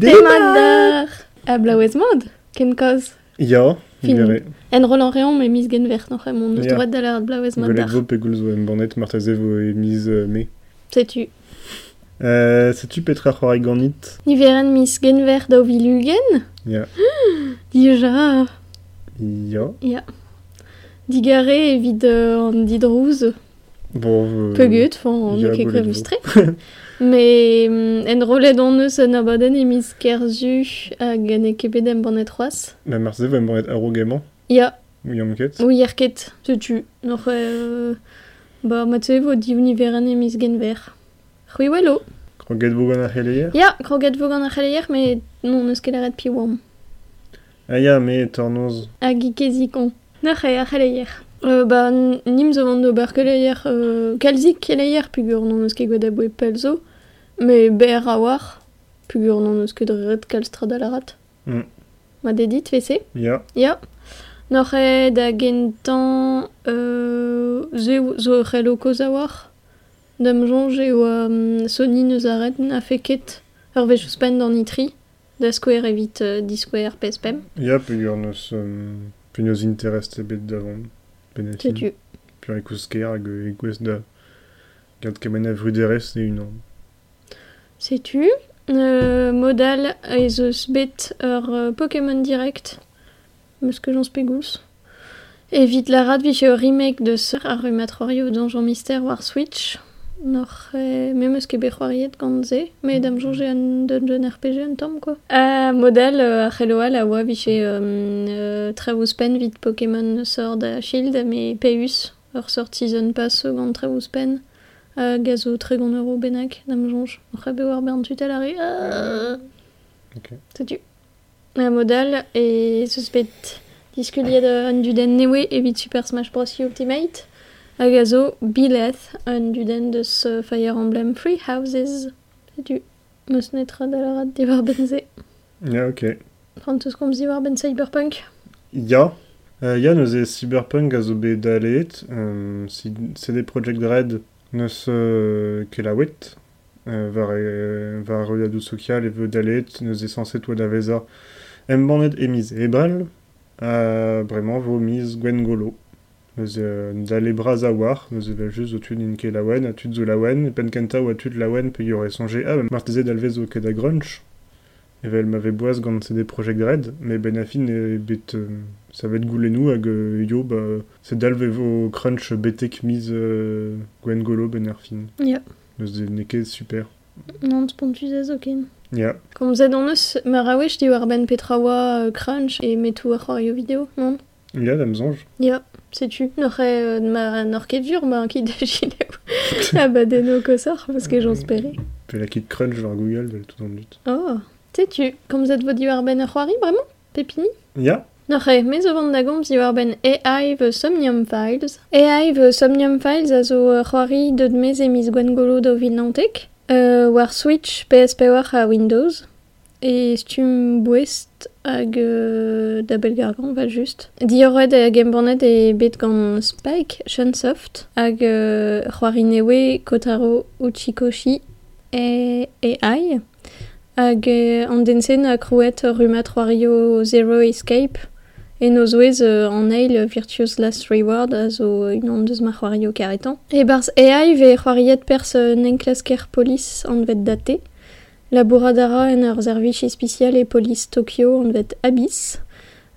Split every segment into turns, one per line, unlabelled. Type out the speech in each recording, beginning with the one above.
Demadar a blauez mod, ken koz. Fin.
gare.
En Roland Réon, mais mis gen vert, noch emon, eus droit da la blauez mod dar.
vo pegul zo em bannet martaze vo e miz me.
Sais-tu?
Euh, Setu petra c'hoari ganit
Ni veren mis gen vert da vilugen
Ya.
Dija,
Ja.
ja. Digare evit an didrouz,
Bon, euh,
pegut, fan,
ja,
ne ket
golet
Mais en rolet an eus an abaden e mis kerzu hag an e keped em banet c'hoaz.
Na marze va em banet
Ya.
Oui, am ket
Oui, ar ket, te tu. Nor, euh, ba, ma te vo di univeren e mis genver. Rui welo.
Kroget vo gant ar
Ya, kroget vo gant ar mais non eus ket arret pi oam.
Ah ya, me tornoz.
Hag i kezikon. Nor, ar c'heleier. Euh, ba, nimz o vant do euh, kalzik c'heleier, pugur non eus ket gwa da boe pelzo. Mais ber a war, pugur non eus ket ret kalstrad a la rat.
Mm.
Ma dedit vese.
Ya.
Ja. Noch e da gentan euh, ze zo c'helo koz a war. Dam jonge eo um, Sony neus a ret a feket ur. Da skouer evit uh,
neus... Um, pe neus interest e bet davon. Benefin.
Sais-tu
Pur e kousker hag e gwez da... Gant kemen a vruderez e unan.
Sais-tu euh, Modal eus bet ur uh, Pokémon Direct. Meus que j'en spegous. Evit la rat vich ur remake de ce ar rumatrorio Donjon Mystère war Switch. Noch e... Me meus ket bec'hoariet gant ze. Me dam jonge an Dungeon RPG an tom, quoi. A modal euh, ar c'helloal a oa vich e um, euh, trevous pen vit Pokémon Sword a Shield, me Peus. Ur sort Season Pass gant trevous pen. A gazo tregon euro benak, dam jonge. Noch e war bern tutel ari. Ah.
Ok.
Sais-tu? A modal e suspect diskuliet an duden newe evit Super Smash Bros. Ultimate. A gazo bileth an duden deus euh, Fire Emblem Free Houses. Sais-tu? Meus netra da la rat diwar benze.
Ya, ok.
Frantus komz diwar ben Cyberpunk.
Ya. Euh, ya neus e Cyberpunk a zo bet dalet. Um, si CD Projekt Red euh, kelawet. Euh, var, e, var roiadou sokial e veu dalet neus e sanset oa da veza. Em bannet e miz ebal. A bremañ vo miz Gwen Golo. Neus e dale braz a war. Neus e vel just o tud in ket lawen. A tud zo lawen. E pen kenta oa tud lawen pe yor e sonje. Ah, marteze dalvez o ket a grunch. Evel m'avait boaz gant CD Projekt Red, mais ben a fin e bet euh, ça va être goulenou hag euh, yo ba c'est dalve vo crunch betek miz euh, Gwen Golo ben ar fin.
Ya.
Neus de super.
Non, spontus oken.
Ya.
Komz ed an eus, ma ra wech diwar ben Petrawa euh, Crunch e metou ar c'hoario vidéo, non?
Ya, dam zanj.
Ya, sais-tu N'or e, ma n'or ket vur, ma da gilev. ah bah deno kosor, parce que j'en spérais.
Pe la kit crunch var Google tout an dut.
Oh, sais-tu Comme vous êtes diwar ben ar c'hoari, vraiment? Pépini?
Ya.
N'or e, mez o vant da gomz diwar ben the Somnium Files. The Somnium Files a zo ar c'hoari deud mez e miz Gwen Golo do vil nantek. Euh, war Switch, PSP war a Windows. E stum bouest hag euh, da belgargan, va just. Dioret a gembornet e bet gant Spike, Shunsoft, hag euh, newe Kotaro Uchikoshi e AI. Hag euh, an densen a krouet rumat c'hoario Zero Escape. E no zouez euh, an eil Virtuous Last Reward a zo unan deus ma c'hoario karetan. E barz AI ve c'hoariet euh, nenklasker polis an vet date. Laboradara en ur zervich especial e polis Tokyo an vet Abyss.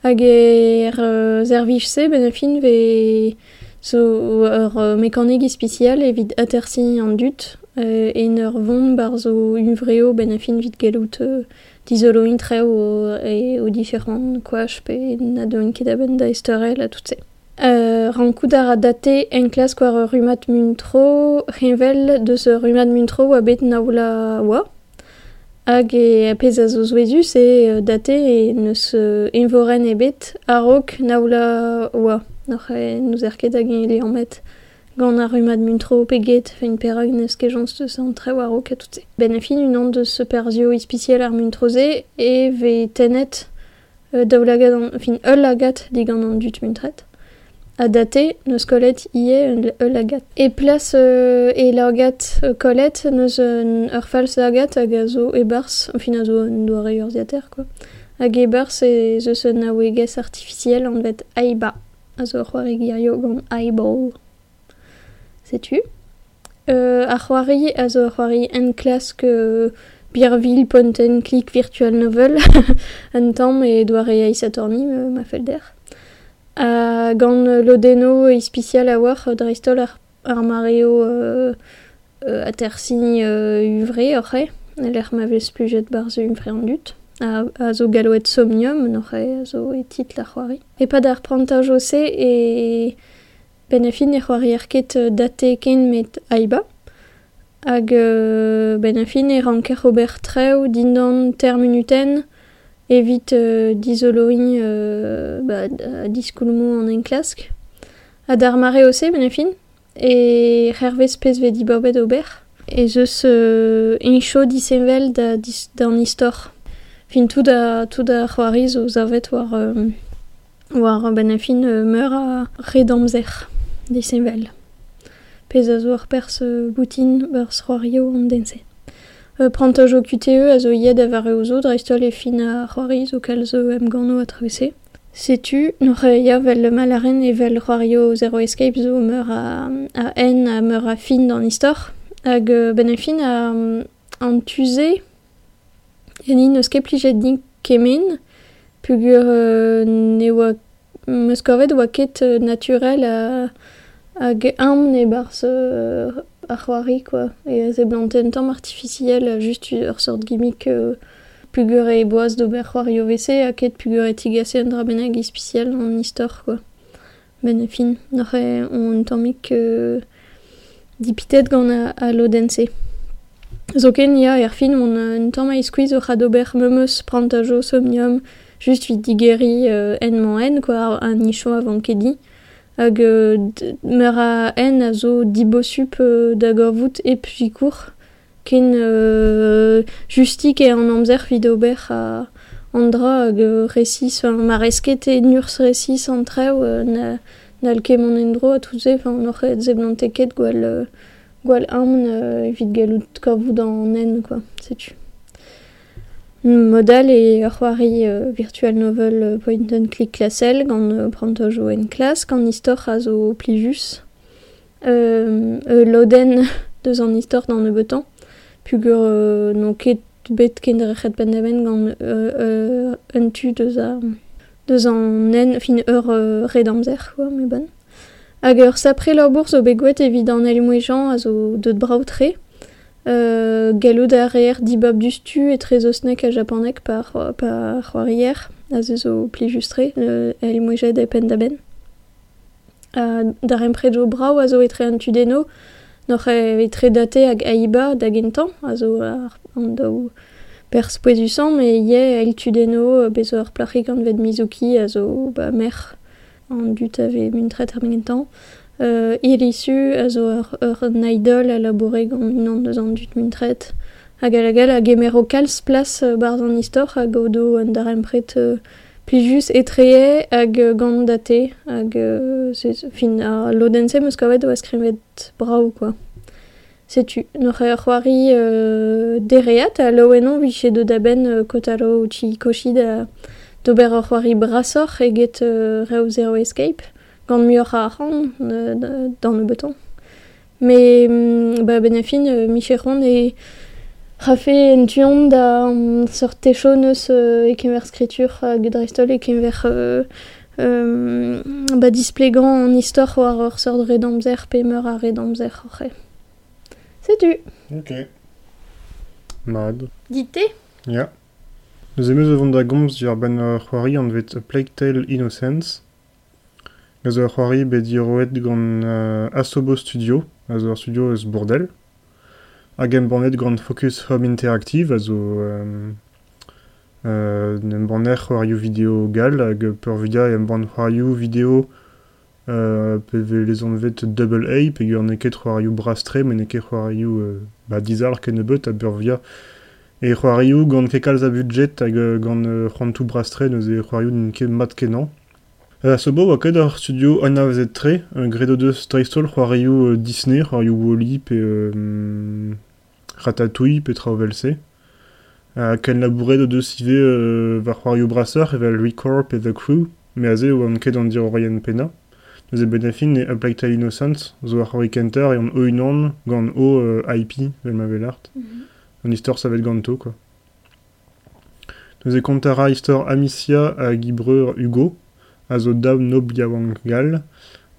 Hag er euh, zervich se ben a fin ve zo ur euh, mekanik especial evit atersi an dut. Euh, en ur vont bar zo uvreo ben a fin vit galout euh, dizolo intre o, e, o diferent koach pe na doin ket aben da esterel a tout. Euh, a date en klas kwar ur rumat muntro, revel deus ur rumat muntro a bet naoula oa. Hag e apez a zo zouezus e euh, date e neus euh, envoren e bet a-raok naoula oa. Noc'h e nous er ket hag e gant a rumat muntro peget fin perag neus ket jans tre war-raok a tout se. Ben a fin unan deus se ar e ve tenet euh, fin ul lagat dut muntret. a daté neus kollet ie e lagat. E plas euh, e euh, un ur fals lagat hag a e bars, fin a zo un doare ur ziater, quoi. Hag e bars e zeus un vet aiba. A zo girio gant. Sais-tu? Euh, c'hoari en klas que Birville point and click virtual novel un tamm e doare eiz atorni ma felder. A gant lodeno spécial a war dreistol ar, ar mareo euh, euh, a tersi euh, uvre orre, l'er ma vez plujet barz uvre an dut. A zo galoet somnium, n'orre a zo e tit la c'hoari. E pad ar prantaj ose e ben a fin e c'hoari ar ket date ken aiba. Hag euh, ben a fin e ranker ober treo dindan terminuten evit euh, euh, ba, diskoulmou an en klask. A dar mare ose, ben fin, e c'hervez pez bobet ober. E zeus euh, disenvel da. Fin tout da, tout da zo zavet war, euh, war ben euh, disenvel. Pez a zo ar pers euh, boutin bar c'hoario an dense. Euh, prantaj o QTE a zo yed a vare o zo dreistol e fin a c'hoari zo kal zo em gano a travese. Setu, n'ore ya vel le malaren e vel c'hoario Zero Escape zo meur a, a en a meur a fin dan istor. Hag euh, ben a fin a an tuze en in eus ket din kemen pugur euh, ne oa meus kovet oa ket euh, naturel a hag am ne bars euh, a c'hoari, quoi. E a ze blanten tamm artificiel, just ur sort gimmick euh, pugur e boaz d'ober c'hoari o vese, a ket pugur e tigase un dra benag ispiciel an istor, quoi. Ben e fin, n'ore on tammik euh, dipitet gant a, a lodense. Zo ken ya er fin, on un tamm a squeeze o c'had ober memeus prantajo somnium, just vid digeri euh, en man en, quoi, an nicho avant kedi. Hag meur a en a zo dibosup euh, da gorvout e pjikour ken euh, justik e an amzer vid ober a an dra hag euh, resis, enfin, ma resket e nurs resis an treo euh, na, nal ket mon endro a touze, enfin, nor e zeblante ket gwal, euh, gwal amn euh, evit galout korvout an en, quoi, setu. Modal e ur c'hoari euh, virtual novel euh, point and click klasel gant euh, prantaj o en klas gant istor a zo plijus. Euh, euh, loden deus an istor d'an betan. Pugur euh, no ket bet ken drechet pendaben euh, euh, un tu deus a deus an fin ur euh, redamzer, quoi, me bon. Hag ur sapre lor bourse o begouet evit an elmouejan a zo deud braoutre. Euh, gallo derrière dibab du stu et très osnek a japonek par par c'hoarier a ze zo pli justre euh, el moujet e pen da ben euh, dar emprejo brao a zo etre an tudeno noc'h e etre date hag aiba da gentan a zo ar an daou pers poezusan me ie el tudeno bezo ar plachik an vet mizuki a zo ba mer an dut ave muntret ar gentan euh, irisu a zo ur, ur naidol a labore gant unan deus an dut mintret. Hag ala gal a gemero kalz plas barz an istor hag o do an dar empret euh, plijus etreie hag gant date hag euh, fin a lodense meus kavet oa skrivet brau quoi. Setu, n'oc'h eo c'hoari euh, dereat a loenon vise de daben euh, kotaro uchi koshid a dober ur c'hoari brasoc'h eget euh, reo zero escape. Gant muur a ran euh, dans le beton. Mais mm, bah, ben a fin, euh, Micheron e rafe en tuon da um, sort techo neus euh, e kemer skritur hag dreistol e kemer euh, euh, ba displegan an istor war ur sort redamzer pe meur a redamzer oc'he. Setu.
Ok. Mad.
Dite
Ja. Eus emeus o vont da gomz dir ben ur c'hoari an vet A Plague Tale Innocence. Ur c'hoari bet dir oet gant uh, Asobo Studio, a zo ur studio eus bordel. Hag em banet gant Focus Home Interactive, a zo um, uh, em baner c'hoarioù video gal, hag peur vidia em ban c'hoarioù video uh, pe ve les an vet double A, pe gur ne ket c'hoarioù brastre, men ne ket c'hoarioù uh, ba dizar ken e beut a peur via E c'hoarioù gant ket kalz a budget hag gant uh, c'hantou brastre neus e c'hoarioù n'in ket mat kenan. Uh, sobo wa ket ar studio Anna VZ3, uh, gredo deus dreistol c'hoarioù uh, Disney, c'hoarioù Wall-E pe uh, Ratatouille pe traovel-se. Uh, ken labouret o deus ive uh, var c'hoarioù Brasseur evel Recorp e The Crew, me aze o an ket an dir Ryan Pena. Neus e benefin e Applied Tile Innocence, zo ar c'hoari kenter e an o unan gant o uh, IP, vel ma velart. Mm -hmm. An istor savet ganto, quoi. Neus e kontara istor Amicia a Gibreur Hugo, a zo dav no bliawangal,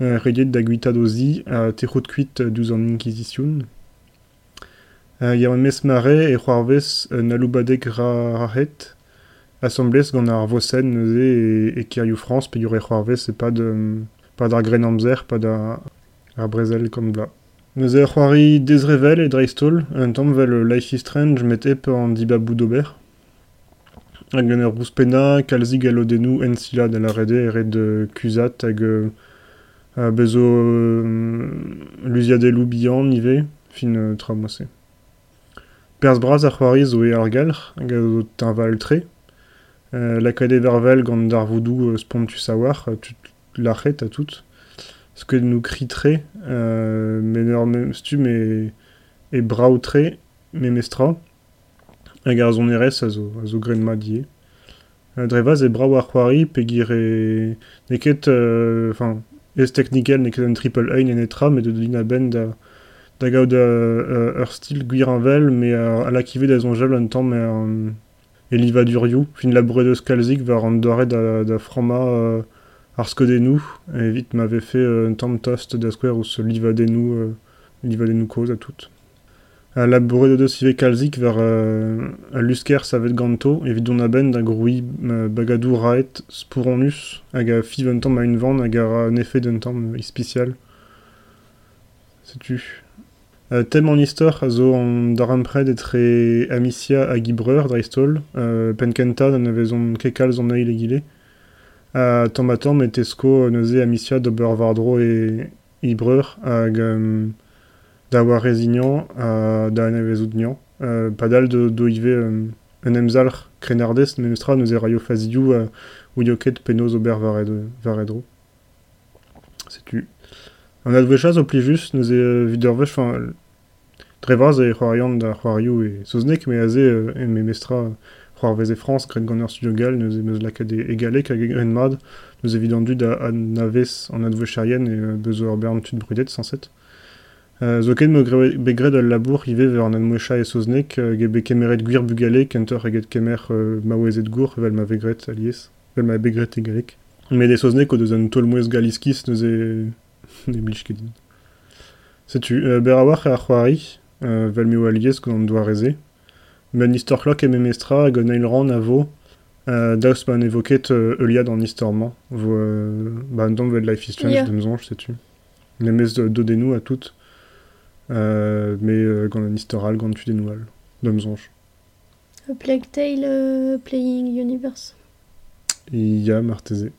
uh, redet da guitadozi a terot kuit duz an Inquisition. Uh, ya mes mare e c'hoarvez naloubadek ra rahet, assemblez gant ar vosen neuze e, e kirioù France, pe yore c'hoarvez e pa de pa d'ar gren amzer, pa da ar brezel bla. Ar dreistol, un tamm vel Life is Strange met ep an dibabou d'ober. Hag bouspena, kalzig alo denou ensila da la rede eret de kuzat hag uh, bezo luziadelou bihan nive, fin uh, tra moase. Pers braz ar c'hoari e hag a zo taval tre. Uh, la kade vervel gant dar voudou a tout lachet a tout. Ce nou kri tre, uh, men ur stu me e brao tre, me mestra. Hag ar zon erez a zo, a zo gren ma die. Uh, drevaz e brao ar c'hoari pe gire neket, euh, enfin, ez technikel neket an triple A en etra, de din a ben da, da gaout uh, ur stil gwir an vel, me a, a la kive da zon jel an tamm e, e liva durioù, fin labouret deus kalzik war an doare da, da frama uh, ar skodenou, e vit m'ave fait uh, un tamm tost da skwer ou se liva denou, uh, liva denou koz a tout. A labouret de ive kalzik war uh, a lusker savet ganto, evit don a ben da groui uh, bagadou raet spouronus, hag a fiv un tamm a un van hag a un effet d'un tamm ispicial. Setu. Uh, tem an istor a zo an dar ampred etre amicia a gibreur dreistol, penkenta d'an avezon kekal zon eil egile. A tamm a tamm et neuze amicia d'ober vardro e gibreur hag d'avoir résignant à d'un résoudnian. Euh, pas dalle de d'oive un emzalr euh, crenardes menestra nous eraio faziou euh, ou yoket penos ober varedro. C'est tu. On a de vechas au plus juste nous e vidervech enfin et Huarian da Huariou et Soznek mais azé et mestra Huarvez et France Gren Studio Gal nous meus lacad égalé qu'à Gren Mad nous évident du da Naves en advecharienne et Bezorbern Tud Brudet 107. Euh, Zoken begred al labour ive vers an anmoecha e soznek euh, ge kemeret gwir bugale kenter eget kemer euh, maouezet gour vel ma vegret alies, vel ma begret egalek. Met e soznek o deus an tolmouez galiskis neus e... ne blij ket din. Setu, euh, ber a war ar c'hoari, euh, vel meo alies gant an men istor klok e memestra hag an eil ran a euh, daus ban evoket vel Life is Strange yeah. demzonj, setu. Nemez do denou a tout mais euh, gant an istoral gant tu denoual, d'om zonj.
A Plague Tale uh, Playing Universe.
Ya, marteze.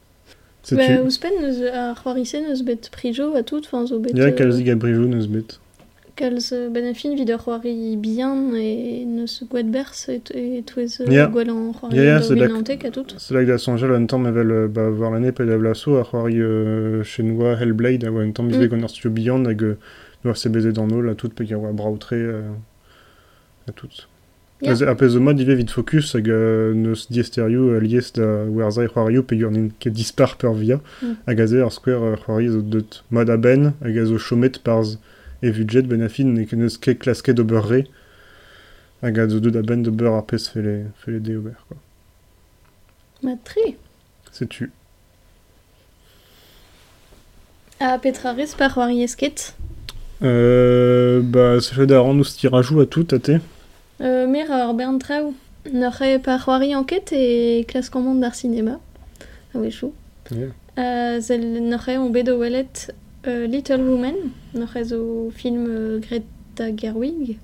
Ba, ouspen neus ar c'hoarise neus bet prijo a tout, fin zo bet...
Ya, kalzig a prijo neus bet.
Kalz ben a fin vid ar c'hoari bihan e neus gwed bers et, et touez
yeah.
gwell an c'hoari
yeah, yeah,
do vinantek a tout.
C'est là que da sonjel an tamm evel ba, war l'année pe da vlaso ar c'hoari euh, chenois Hellblade a oa un tamm mm. gant ar studio bihan hag euh, doar se bezet an ol a tout pe oa braoutre euh, a tout. Yeah. A pez o mod ive vid fokus hag euh, neus diesterioù euh, lies da werzai c'hoarioù pe ur ket dispar per via mm. hag a ze ar skwer c'hoari zo deut mod a ben hag a zo chomet parz e vudjet ben a fin ne ket neus ket klasket ober re hag a zo deut a ben de beur ar pez fele, fele de ober quoi.
Ma tri.
C'est tu.
A petra res par c'hoari esket
Euh, bah, se da ran ouz tirajoù a tout, a te
euh, Mer ar bern traoù. N'ar par c'hoari anket e klas komand ar sinema. A we chou.
Yeah.
Euh, zel n'ar on bet o welet euh, Little Woman, n'ar zo film euh, Greta Gerwig.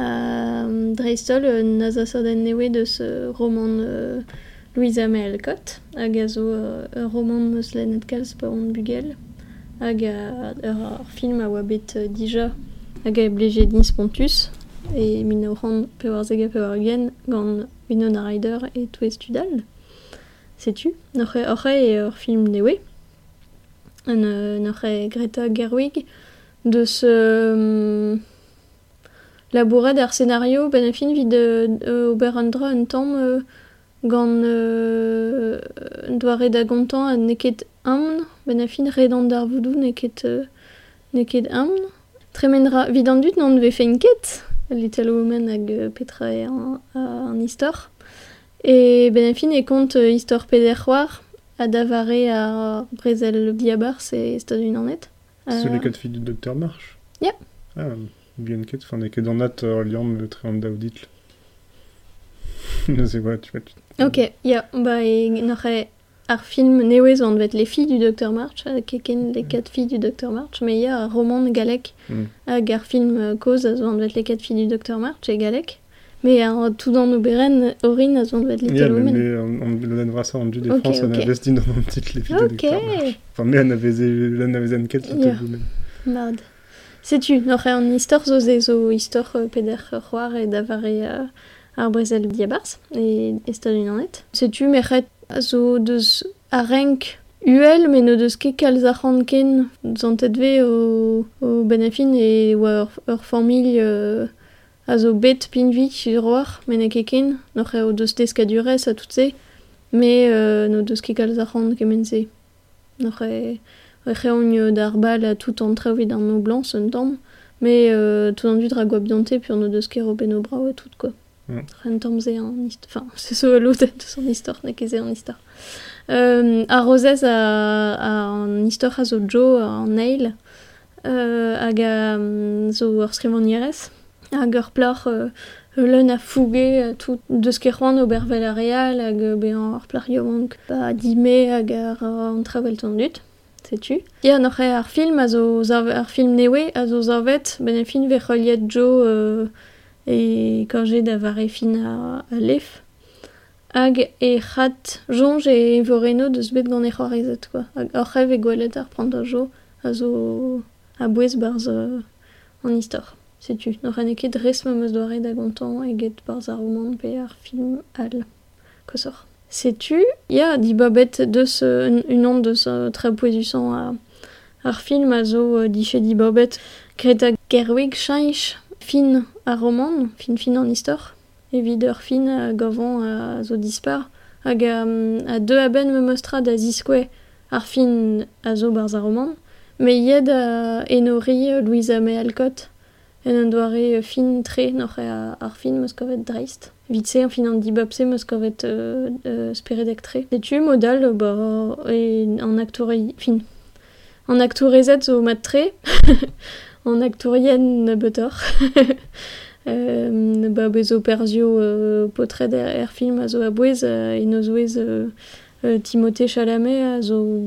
Euh, Dreistol euh, naza sodan newe de ce roman euh, Louisa May Alcott, hag a zo euh, roman neus lennet kalz on bugel. Hag a, ar film a oa bet euh, dija hag a bleje din spontus. E min o ran pe war zeg a pe war gen gant Winona Ryder e Toue Studal. Sais-tu? N'aurait et ur film newe. Euh, n'aurait Greta Gerwig de ce um, labouret d'ar scénario ben a fin vid euh, euh, ober un dra un tamm euh, gant euh, doare a neket amn ben a fin redant d'ar voudou neket euh, neket amn tremenra vid an dut n'an ve fe ket Little Woman hag euh, petra e an, an istor. E ben a fin e kont euh, istor peder c'hoar a davare a brezel diabar se stad un anet
C'est les quatre filles du docteur March
Yeah.
Ah, bien ket, enfin, des ket en nat, euh, liam, très en dauditl. Je sais pas, tu vois, tu...
Ok, ya, ba e ar film nevez on vet les filles du Dr March, keken les quatre filles du Dr March, mais il y a roman de galek
Mm.
hag ar film euh, cause a zo on vet les quatre filles du Dr March et galek. Mais tout dans nos beren, Orin a zo on vet Little
Ja, men
Woman.
mais on, on le donnera ça en due de
Ok,
France, on
ok.
a vestin dans un petit les filles de
Ok,
docteur March. Enfin, mais on on avait une quête. Little Woman.
mad. Sais-tu, n'aurait an istor zo ze zo istor euh, peder c'hoar et davare euh, ar brezel diabars et estad un anet. Sais-tu, mechet a zo deus a renk UL, mais no deus ket kalz a ken zantet ve o, o benefin e oa ur, familh euh, a zo bet pinvi sur oar, men e keken, n'aurait o deus deskadurez a tout se, mais euh, no deus ket kalz a kemen se. N'aurait... Recheon d'ar bal a tout en traoui d'un no blanc, un tamm, mais euh, tout en du drago bianté, puis on a de ske robé nos bras et tout, quoi. Rentomze an istor. Enfin, c'est ce l'autre de son histoire, n'a qu'est an histoire. Euh, a Rosez a, a an histoire a zo jo, an nail, euh, hag a zo ur skrivanierez, hag ur plar euh, leun a fouge tout deus ket c'hoant ober vel a real, hag be an ur plor yomant pa dime hag ar an travel ton dut. setu. Ya an ar film, a zo, ar film newe, a zo zavet, ben e fin ve c'holiet jo... Euh, e kajet da vare fin a, a lef hag e c'hat jonge e voreno deus bet gant e quoi. Hag ar c'hev e gwelet ar prant a a zo a bouez barz euh, an istor. Sais-tu n'aurait ne ket resme meus doare da roman pe ar film al kosor. Sais-tu Il y a dit Babette de ce, une onde de ce très puissant à ar film a zo euh, di chez di Babette Greta Gerwig change fin a roman, fin-fin an istor, evit ur fin a gavan a zo dispar, hag a, a deux aben me mostra da ziskwe ar fin a zo barz a roman, me yed a enori Louisa May Alcott, en un doare fin tre noc'h a ar fin meus kovet dreist. Vitse an fin an dibabse meus kovet euh, euh, speredek tre. Detu modal ba, e, an aktourei fin. An aktourezet zo mat tre, an aktorien na betor. euh, ba bezo perzio euh, potred er film a zo bouez, euh, euh, Timothée Chalamet a zo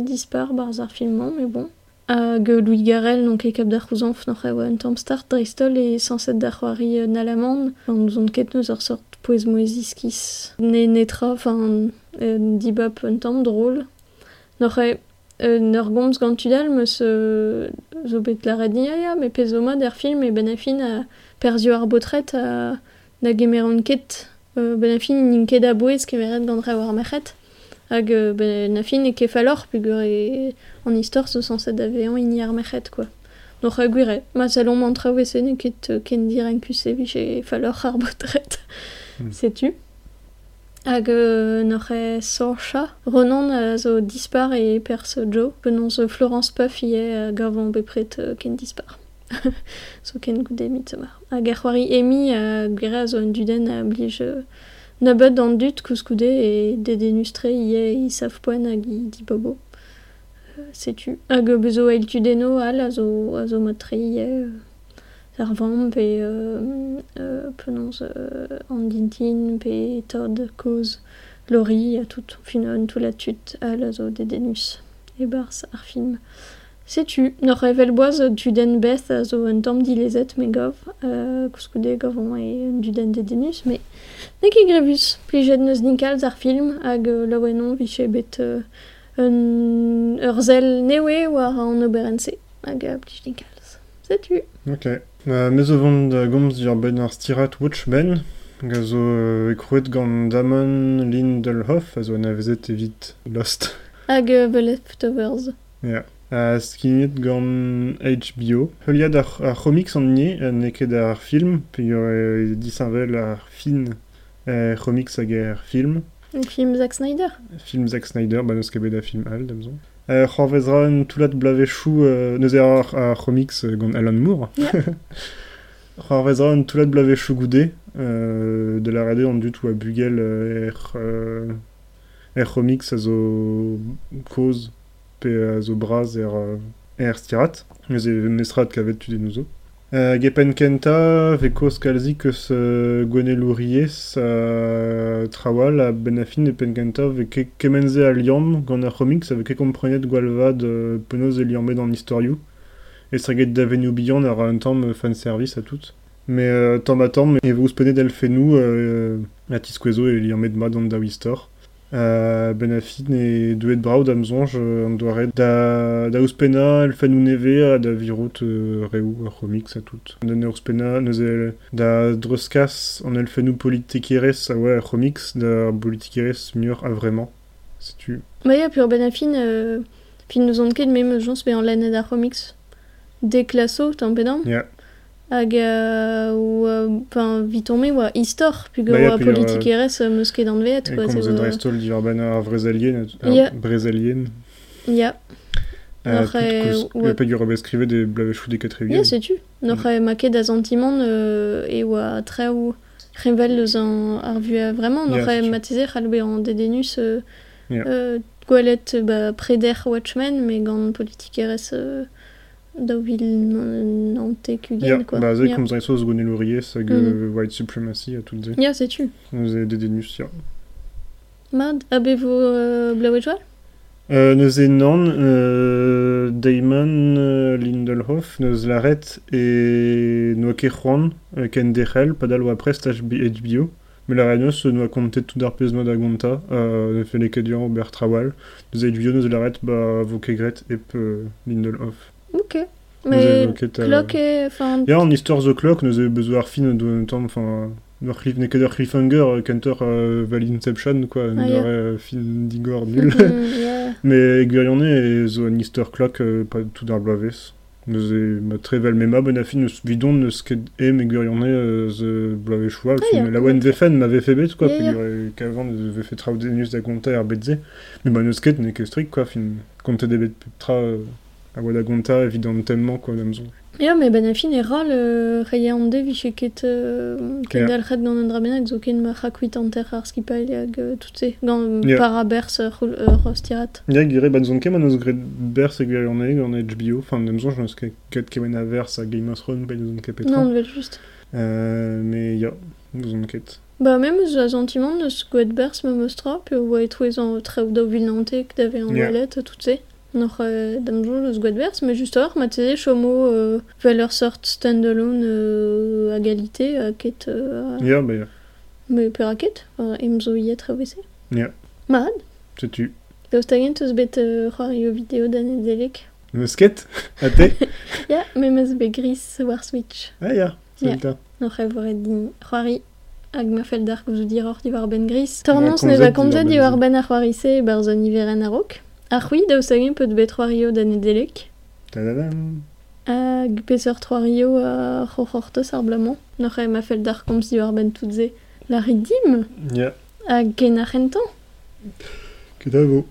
dispar barz ar mais bon. Hag Louis Garrel, donc e kap da c'houzanf n'oc'h e oa un tamm start dreistol e sanset da c'hoari euh, nalamand. Enfin, nous on ket neus ur sort poez moeziskis. Ne netra, enfin, euh, dibap un tamm drôle. N'oc'h e euh, ur gomz gant zo bet la red ni a ya, me pezoma der film e ben a fin a perzio ar botret a da gemeron ket euh, ben a fin nin ket a bouez kemeret gant re war mechet. Hag euh, ben a fin e kefalor pugur e an istor zo sanset da vean ini ar quoi. N'oc'h e gwire, ma salon mantra wese ne ket euh, ken dir en kusevich e falor ar botret.
Mm.
Sais-tu? hag euh, n'oc'h sorcha. Renan a zo dispar e perse jo, penon zo Florence Puff ie a gavan bepret euh, ken dispar. zo ken goude mit mar. Hag ar c'hoari emi a gwera a zo an duden a blij euh, nabat an dut kouskoude e dedenustre ie i saf poen hag i di bobo. Setu. Hag bezo el tudeno al a zo, a zo matre ie... Euh... ar vamm pe euh, euh, euh, an dintin pe Todd, Lori, a tout fin an tout la tut al a zo dedenus e barz ar film. Sais-tu, nor evel boaz duden beth a zo un tamm dilezet me gav, euh, kouskoude gavon e un duden dedenus, mais ne ket grevus, plijet neus ninkalz ar film hag laouenon viche bet euh, un ur zel newe war an oberense hag. Sais-tu?
Ok. Euh, mais de gomz dur ben ar stirat Watchmen, Gazo euh, ekrouet gant Damon Lindelhoff, a zo an avezet evit Lost.
Hag The Leftovers.
Ja. A skinet gant HBO. Heuliad ar, ar comics an nie, ne ket ar film, pe ur e disanvel ar fin e comics hag ar film.
Un film Zack Snyder.
Film Zack Snyder, ba neus ket bet a film all, damzon. Euh, C'horvezra un toulat blavechou, euh, neuze ar, ar comics euh, Alan Moore.
Ja.
C'horvezra un toulat blavechou goude, euh, de la rade an dut ou a bugel euh, er, euh, comics a zo pe a zo braz er, euh, stirat. Neuze mesrat kavet tu den ouzo. Euh, Gepen kenta, ve koz kalzik eus euh, gwene louriez a trawal benafin e pen kenta ve ke kemenze a liam gant ar comics a ve ke komprenet gwalvad euh, penaos e liammet an historioù. E streget d'avenue bihan ar un tamm fanservice a tout. Mais euh, tamm a tamm, e vous penet el fenou euh, a tiskouezo e liammet ma d'an da wistor. Euh, benafin e douet braud am zonj euh, an doare da, da ouspena el fenou neve a da virout euh, reou ar comics a tout. Da ne ouspena neuze da droskas an el fenou politikerez a oa ar da politikerez mur a vraiment. Setu.
Ba ya, pur ben a fin, euh, fin nous on ket mem jons be an lennet ar comics. Deklaso, tamm pedam.
Ja.
Hag euh, ou, euh, enfin, vitomé oa histor, pug oa
puis, euh,
politik erez euh, meus ket an veet,
E
quoi.
komz
c'est,
e
euh,
dreistol divar ben ar vrezalien, ar
Ya.
Euh,
ouais.
e pe gur skrivet de blavechou de katrevien.
ya, setu. Noc'h e ma ket da zantimant euh, e oa traoù revel eus an ar vu a vraiment. Noc'h e an dedenus euh, euh, gwelet preder Watchmen, me gant politik erez da vil nante
Ya,
kugen, quoi.
ba ze
Ya.
komz reiso gone louriez hag
Mhm.
euh, white supremacy a tout ze.
Ya, setu.
Nous e dedenus, ya.
Mad, abevo euh, blaouet joal
Euh, neus e nan, euh, Damon euh, Lindelhoff, neus laret e noa ket c'hoant, euh, ken derel, padal oa prest HBO, me la reneus noa kontet tout ar pez noa da gonta, euh, ne fene ket dian ober trawal, neus HBO neus laret ba vo ket gret ep euh, Lindelhoff.
Ok. Mais clock e...
Ya, an histoire The Clock, neus e bezo ar fin de tamm, enfin, Nor cliff ne ket ur cliffhanger, euh, kenter euh, val Inception, quoi,
Ah,
ne
ya.
euh, fin digor nul.
mhm, ya.
Me gwirionne e zo an Easter Clock euh, pa tout ar bloavezh. Neus e ma trevel mema ben a fin neus vidon neus ket e me gwirionne euh, ze bloavezh choua.
Ah,
la oen vefen m'avait fait bet, quoi,
Ya,
pe
ya.
ur kavant neus ve fait traoù denus da gonta ar betze. Me ba neus ket ne ket strik, quoi, fin konte de bet tra euh, a oa da gonta evidentemment, quoi, d'amzon.
Ya, me ben a fin e ral euh, reie an de viche ket euh, ket
Ya.
dalc'het gant an drabennak zo ken ma c'hakuit an ter ar skipail hag euh, gant
Ya.
euh, euh, rostirat.
Ya, gire, ban zon ket ma neus gret berz e gwirionne gant HBO, enfin, d'amzon, je neus ket ket kemen a vers a Game of Thrones, ben zon ket petra.
Non, vel just.
Euh, me ya, zon ket.
Ba, même a neus gouet bers me mostra, pe oa e vil d'ave an tout se. Noc'h euh, damjou eus gouet bers, me just or, ma teze chomo euh, vel ur sort standalone euh, a galite a ket... Euh, a-
Ya, ba ya,
me per a ket.
Ya. Setu.
daoust hag eus bet euh, c'hoario video d'an delek.
Neus ket, a te
Ya, be gris war Switch.
Ah ya,
Ya.
zelta.
Noc'h e voret din c'hoari hag ma fel d'ar gouzout dir or diwar ben gris. Ne va komzet
ben
diwar
gris.
ben ar c'hoarise bar zon iveren a rok. Ar c'hwi en peut bet c'hoario d'an delek.
Tadadam.
Hag peseurt c'hoario a c'hoc'horteus ar blamant. Noc'h e ma fel d'ar komz diwar ben tout ze. La ridim
Ya,
hag ken ar c'hentan.
ket a vo.